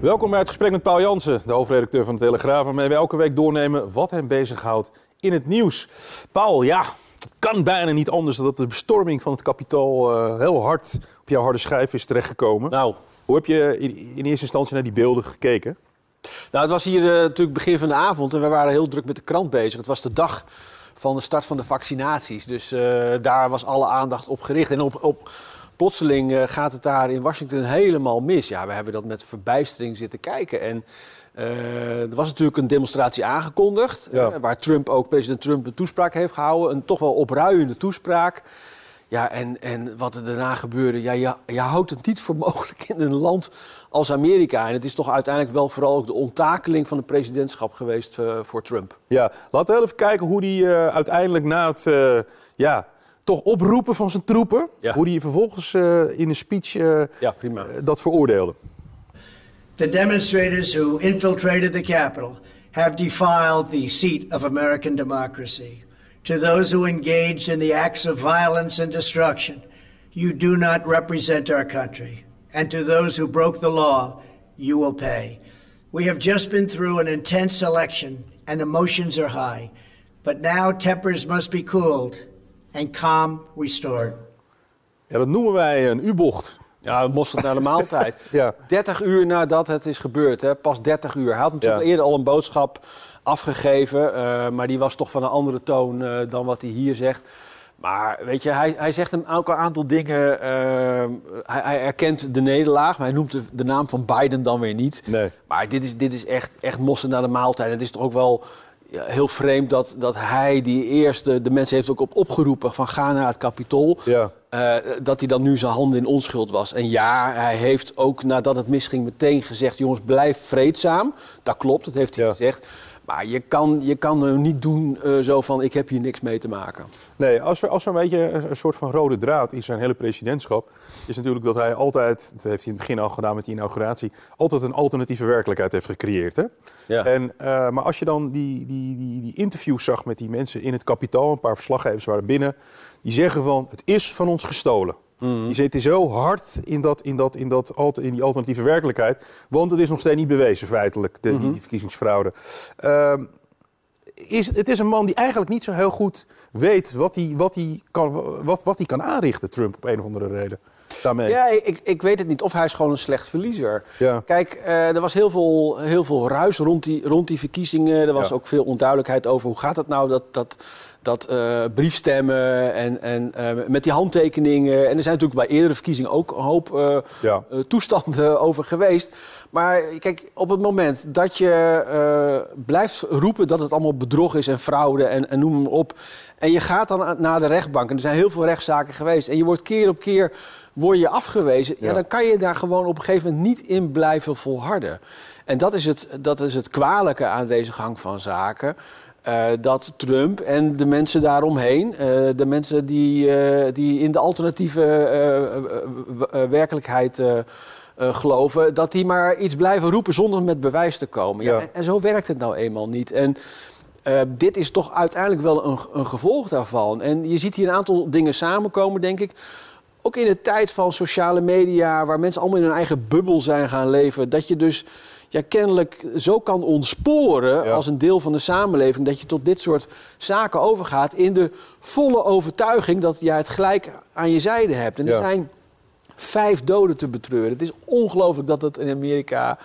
Welkom bij het gesprek met Paul Jansen, de hoofdredacteur van de Telegraaf, waarmee we elke week doornemen wat hem bezighoudt in het nieuws. Paul, ja, het kan bijna niet anders dan dat de bestorming van het kapitaal uh, heel hard op jouw harde schijf is terechtgekomen. Nou. Hoe heb je in, in eerste instantie naar die beelden gekeken? Nou, het was hier uh, natuurlijk begin van de avond en we waren heel druk met de krant bezig. Het was de dag van de start van de vaccinaties. Dus uh, daar was alle aandacht op gericht. En op, op plotseling uh, gaat het daar in Washington helemaal mis. Ja, we hebben dat met verbijstering zitten kijken. En uh, er was natuurlijk een demonstratie aangekondigd. Ja. Uh, waar Trump ook, president Trump, een toespraak heeft gehouden. Een toch wel opruiende toespraak. Ja, en, en wat er daarna gebeurde, ja, je, je houdt het niet voor mogelijk in een land als Amerika. En het is toch uiteindelijk wel vooral ook de onttakeling van het presidentschap geweest uh, voor Trump. Ja, laten we even kijken hoe die uiteindelijk na het ja, toch oproepen van zijn troepen, ja. hoe die vervolgens in een speech ja, prima. dat veroordeelde. The demonstrators who infiltrated the Capitol have defiled the seat of American democracy. To those who engaged in the acts of violence and destruction, you do not represent our country. And to those who broke the law, you will pay. We have just been through an intense election and emotions are high. But now tempers must be cooled and calm restored. Ja, dat noemen wij een U-bocht. Ja, mosterd naar de maaltijd. ja. 30 uur nadat het is gebeurd, hè? pas 30 uur. Hij had natuurlijk ja. eerder al een boodschap afgegeven, uh, maar die was toch van een andere toon uh, dan wat hij hier zegt. Maar weet je, hij, hij zegt een, ook een aantal dingen. Uh, hij, hij, erkent de nederlaag, maar hij noemt de, de, naam van Biden dan weer niet. Nee. Maar dit is, dit is echt, echt mossen naar de maaltijd. Het is toch ook wel ja, heel vreemd dat, dat hij die eerste, de mensen heeft ook op opgeroepen van ga naar het kapitool. Ja. Uh, dat hij dan nu zijn handen in onschuld was. En ja, hij heeft ook nadat het misging meteen gezegd: jongens, blijf vreedzaam. Dat klopt, dat heeft hij ja. gezegd. Maar je kan, je kan er niet doen uh, zo van: ik heb hier niks mee te maken. Nee, als er, als er een beetje een, een soort van rode draad in zijn hele presidentschap. is natuurlijk dat hij altijd, dat heeft hij in het begin al gedaan met die inauguratie. altijd een alternatieve werkelijkheid heeft gecreëerd. Hè? Ja. En, uh, maar als je dan die, die, die, die interviews zag met die mensen in het kapitaal, een paar verslaggevers waren binnen. die zeggen van: het is van ons gestolen. Mm. Die zitten zo hard in, dat, in, dat, in, dat, in die alternatieve werkelijkheid. Want het is nog steeds niet bewezen, feitelijk, de, die, die verkiezingsfraude. Uh, is, het is een man die eigenlijk niet zo heel goed weet wat hij wat hij kan, wat, wat hij kan aanrichten, Trump, op een of andere reden. Daarmee. Ja, ik, ik weet het niet. Of hij is gewoon een slecht verliezer. Ja. Kijk, uh, er was heel veel, heel veel ruis rond die, rond die verkiezingen. Er was ja. ook veel onduidelijkheid over hoe gaat het nou, dat, dat, dat uh, briefstemmen en, en uh, met die handtekeningen. En er zijn natuurlijk bij eerdere verkiezingen ook een hoop uh, ja. toestanden over geweest. Maar kijk, op het moment dat je blijft roepen dat het allemaal bedrog is en fraude en, en noem maar op. En je gaat dan naar de rechtbank. En er zijn heel veel rechtszaken geweest. En je wordt keer op keer word je afgewezen. Ja. ja. dan kan je daar gewoon op een gegeven moment niet in blijven volharden. En dat is het, dat is het kwalijke aan deze gang van zaken. Uh, dat Trump en de mensen daaromheen, uh, de mensen die, uh, die in de alternatieve werkelijkheid geloven, dat die maar iets blijven roepen zonder met bewijs te komen. Ja. Ja, en, en, zo werkt het nou eenmaal niet. En dit is toch uiteindelijk wel een, een gevolg daarvan. En je ziet hier een aantal dingen samenkomen, denk ik ook in de tijd van sociale media, waar mensen allemaal in hun eigen bubbel zijn gaan leven, dat je dus ja, kennelijk zo kan ontsporen ja. als een deel van de samenleving, dat je tot dit soort zaken overgaat in de volle overtuiging dat jij het gelijk aan je zijde hebt. En er zijn vijf doden te betreuren. Het is ongelooflijk dat dat in Amerika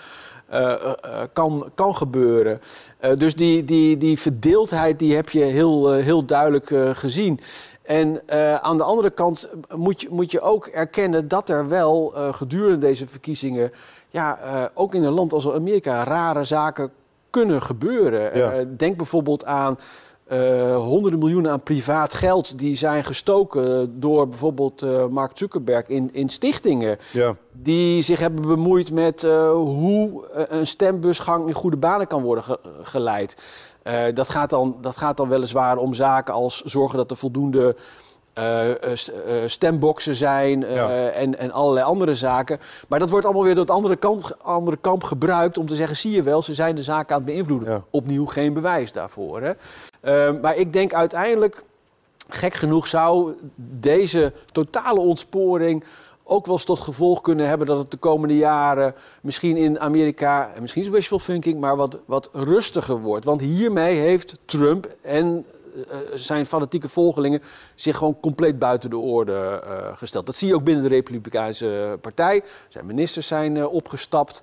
uh, uh, kan, kan gebeuren. Uh, dus die, die, die verdeeldheid die heb je heel, heel duidelijk gezien. En aan de andere kant moet je, moet je ook erkennen dat er wel gedurende deze verkiezingen, ja, ook in een land als Amerika, rare zaken kunnen gebeuren. Ja. denk bijvoorbeeld aan uh, honderden miljoenen aan privaat geld die zijn gestoken door bijvoorbeeld uh, Mark Zuckerberg in, in stichtingen. Ja. Die zich hebben bemoeid met uh, hoe een stembusgang in goede banen kan worden ge geleid. dat, gaat dan, dat gaat dan weliswaar om zaken als zorgen dat er voldoende uh, stemboxen zijn en, en allerlei andere zaken. Maar dat wordt allemaal weer door het andere, kant, andere kamp gebruikt om te zeggen: zie je wel, ze zijn de zaken aan het beïnvloeden. Opnieuw geen bewijs daarvoor. Hè? maar ik denk uiteindelijk, gek genoeg, zou deze totale ontsporing ook wel eens tot gevolg kunnen hebben dat het de komende jaren misschien in Amerika, en misschien is wishful thinking, maar wat, wat rustiger wordt. Want hiermee heeft Trump en zijn fanatieke volgelingen zich gewoon compleet buiten de orde uh, gesteld. Dat zie je ook binnen de Republikeinse Partij. Zijn ministers zijn opgestapt.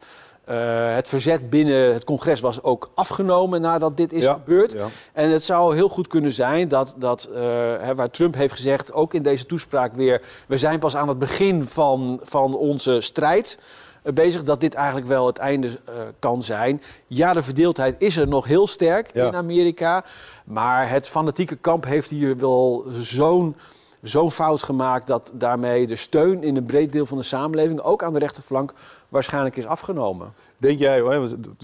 Uh, het verzet binnen het congres was ook afgenomen nadat dit is gebeurd. Ja. En het zou heel goed kunnen zijn dat, dat uh, hè, waar Trump heeft gezegd, ook in deze toespraak weer, we zijn pas aan het begin van, van onze strijd. Eh, bezig dat dit eigenlijk wel het einde uh, kan zijn. Ja, de verdeeldheid is er nog heel sterk in Amerika. Maar het fanatieke kamp heeft hier wel zo'n zo'n fout gemaakt dat daarmee de steun in een breed deel van de samenleving, ook aan de rechterflank, waarschijnlijk is afgenomen. Denk jij,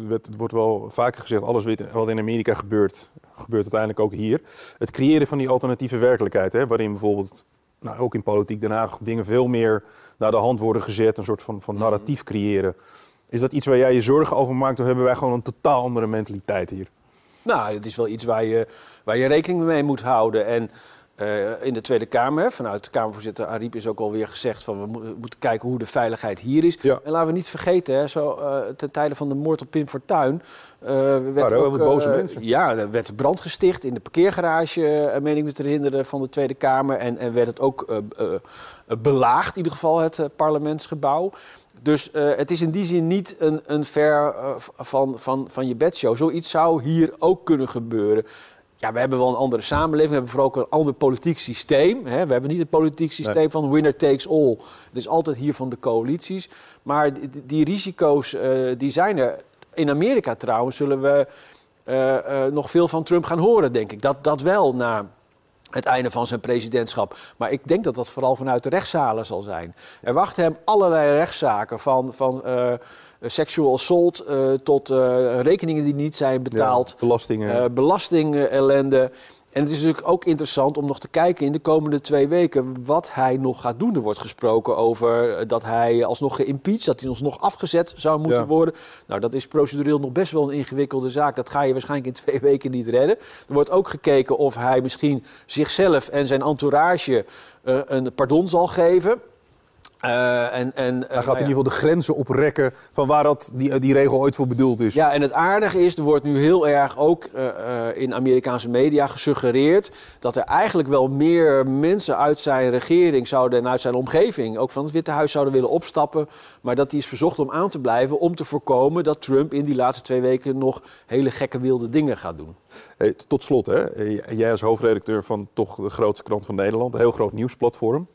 het wordt wel vaker gezegd, alles wat in Amerika gebeurt, gebeurt uiteindelijk ook hier. Het creëren van die alternatieve werkelijkheid, hè, waarin bijvoorbeeld nou, ook in politiek Den Haag dingen veel meer naar de hand worden gezet, een soort van, van narratief creëren. Is dat iets waar jij je zorgen over maakt, of hebben wij gewoon een totaal andere mentaliteit hier? Nou, het is wel iets waar je, waar je rekening mee moet houden. En uh, in de Tweede Kamer, vanuit de Kamervoorzitter Ariep is ook alweer gezegd van we, mo moeten kijken hoe de veiligheid hier is. Ja. En laten we niet vergeten, hè, zo, uh, ten tijde van de moord op Pim Fortuyn... Uh, werd ook, boze mensen. Ja, er werd brand gesticht in de parkeergarage, meen ik me te herinneren, van de Tweede Kamer. En, en werd het ook belaagd, in ieder geval, het parlementsgebouw. Dus het is in die zin niet een, een ver van, van, van je bedshow. Zoiets zou hier ook kunnen gebeuren ja, we hebben wel een andere samenleving. We hebben vooral ook een ander politiek systeem. Hè. We hebben niet het politiek systeem van winner takes all. Het is altijd hier van de coalities. Maar die, die risico's uh, die zijn er. In Amerika trouwens zullen we uh, uh, nog veel van Trump gaan horen, denk ik. Dat, dat wel na het einde van zijn presidentschap. Maar ik denk dat dat vooral vanuit de rechtszalen zal zijn. Er wachten hem allerlei rechtszaken van... van uh, sexual assault uh, tot uh, rekeningen die niet zijn betaald. Ja, belastingen. belastingellende. En het is natuurlijk ook interessant om nog te kijken in de komende twee weken wat hij nog gaat doen. Er wordt gesproken over dat hij alsnog geïmpeached, dat hij alsnog afgezet zou moeten ja. worden. Nou, dat is procedureel nog best wel een ingewikkelde zaak. Dat ga je waarschijnlijk in twee weken niet redden. Er wordt ook gekeken of hij misschien zichzelf en zijn entourage uh, een pardon zal geven. Uh, en, en, Hij gaat in ieder geval de grenzen oprekken van waar dat, die, die regel ooit voor bedoeld is. Ja, en het aardige is, er wordt nu heel erg ook uh, in Amerikaanse media gesuggereerd... dat er eigenlijk wel meer mensen uit zijn regering zouden en uit zijn omgeving... ook van het Witte Huis zouden willen opstappen. Maar dat die is verzocht om aan te blijven om te voorkomen dat Trump in die laatste twee weken... nog hele gekke wilde dingen gaat doen. Hey, tot slot, hè. jij als hoofdredacteur van toch de grootste krant van Nederland... een heel groot nieuwsplatform...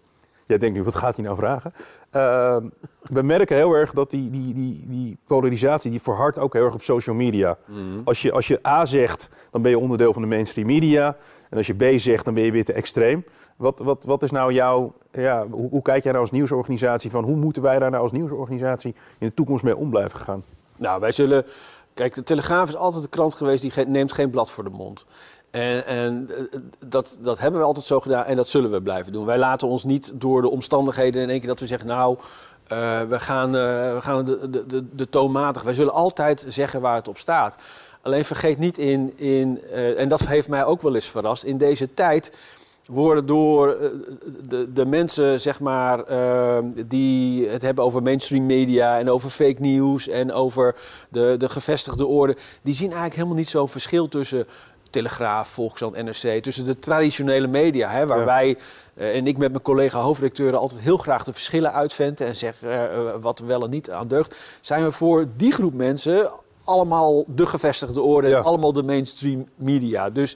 Jij denkt nu, wat gaat hij nou vragen? Uh, we merken heel erg dat die, die, die, die polarisatie, die verhardt ook heel erg op social media. -hmm. als, je, als je A zegt, dan ben je onderdeel van de mainstream media. En als je B zegt, dan ben je weer te extreem. Wat, wat, wat is nou jouw, ja, hoe, hoe kijk jij nou als nieuwsorganisatie van hoe moeten wij daar nou als nieuwsorganisatie in de toekomst mee om blijven gaan? Nou, wij zullen. Kijk, de Telegraaf is altijd de krant geweest die neemt geen blad voor de mond. En, en dat, dat hebben we altijd zo gedaan en dat zullen we blijven doen. Wij laten ons niet door de omstandigheden in één keer dat we zeggen, nou, uh, we gaan, uh, we gaan de, de, de, toonmatig. Wij zullen altijd zeggen waar het op staat. Alleen vergeet niet in, in en dat heeft mij ook wel eens verrast, in deze tijd worden door de, de mensen, zeg maar, die het hebben over mainstream media en over fake news en over de, de gevestigde orde, die zien eigenlijk helemaal niet zo'n verschil tussen Telegraaf, Volkskrant, NRC, tussen de traditionele media, hè, waar ja. wij uh, en ik met mijn collega hoofdredacteuren altijd heel graag de verschillen uitventen en zeggen uh, wat wel en niet aan deugt, zijn we voor die groep mensen allemaal de gevestigde orde, ja. allemaal de mainstream media. Dus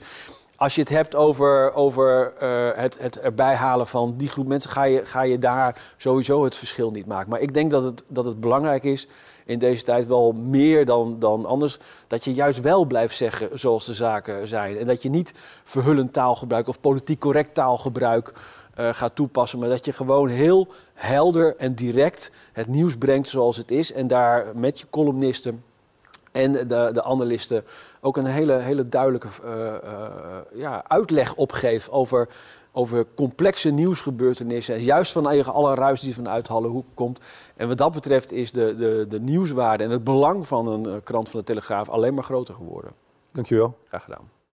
als je het hebt over, over uh, het, het erbij halen van die groep mensen, ga je, ga je daar sowieso het verschil niet maken. Maar ik denk dat het, dat het belangrijk is in deze tijd wel meer dan, dan anders, dat je juist wel blijft zeggen zoals de zaken zijn. En dat je niet verhullend taalgebruik of politiek correct taalgebruik uh, gaat toepassen, maar dat je gewoon heel helder en direct het nieuws brengt zoals het is. En daar met je columnisten en de, de analisten ook een hele, hele duidelijke uh, uh, ja, uitleg opgeeft over, over complexe nieuwsgebeurtenissen. Juist vanuit alle ruis die vanuit Hallehoek komt. En wat dat betreft is de, de, de nieuwswaarde en het belang van een krant van de Telegraaf alleen maar groter geworden. Dankjewel. Graag gedaan.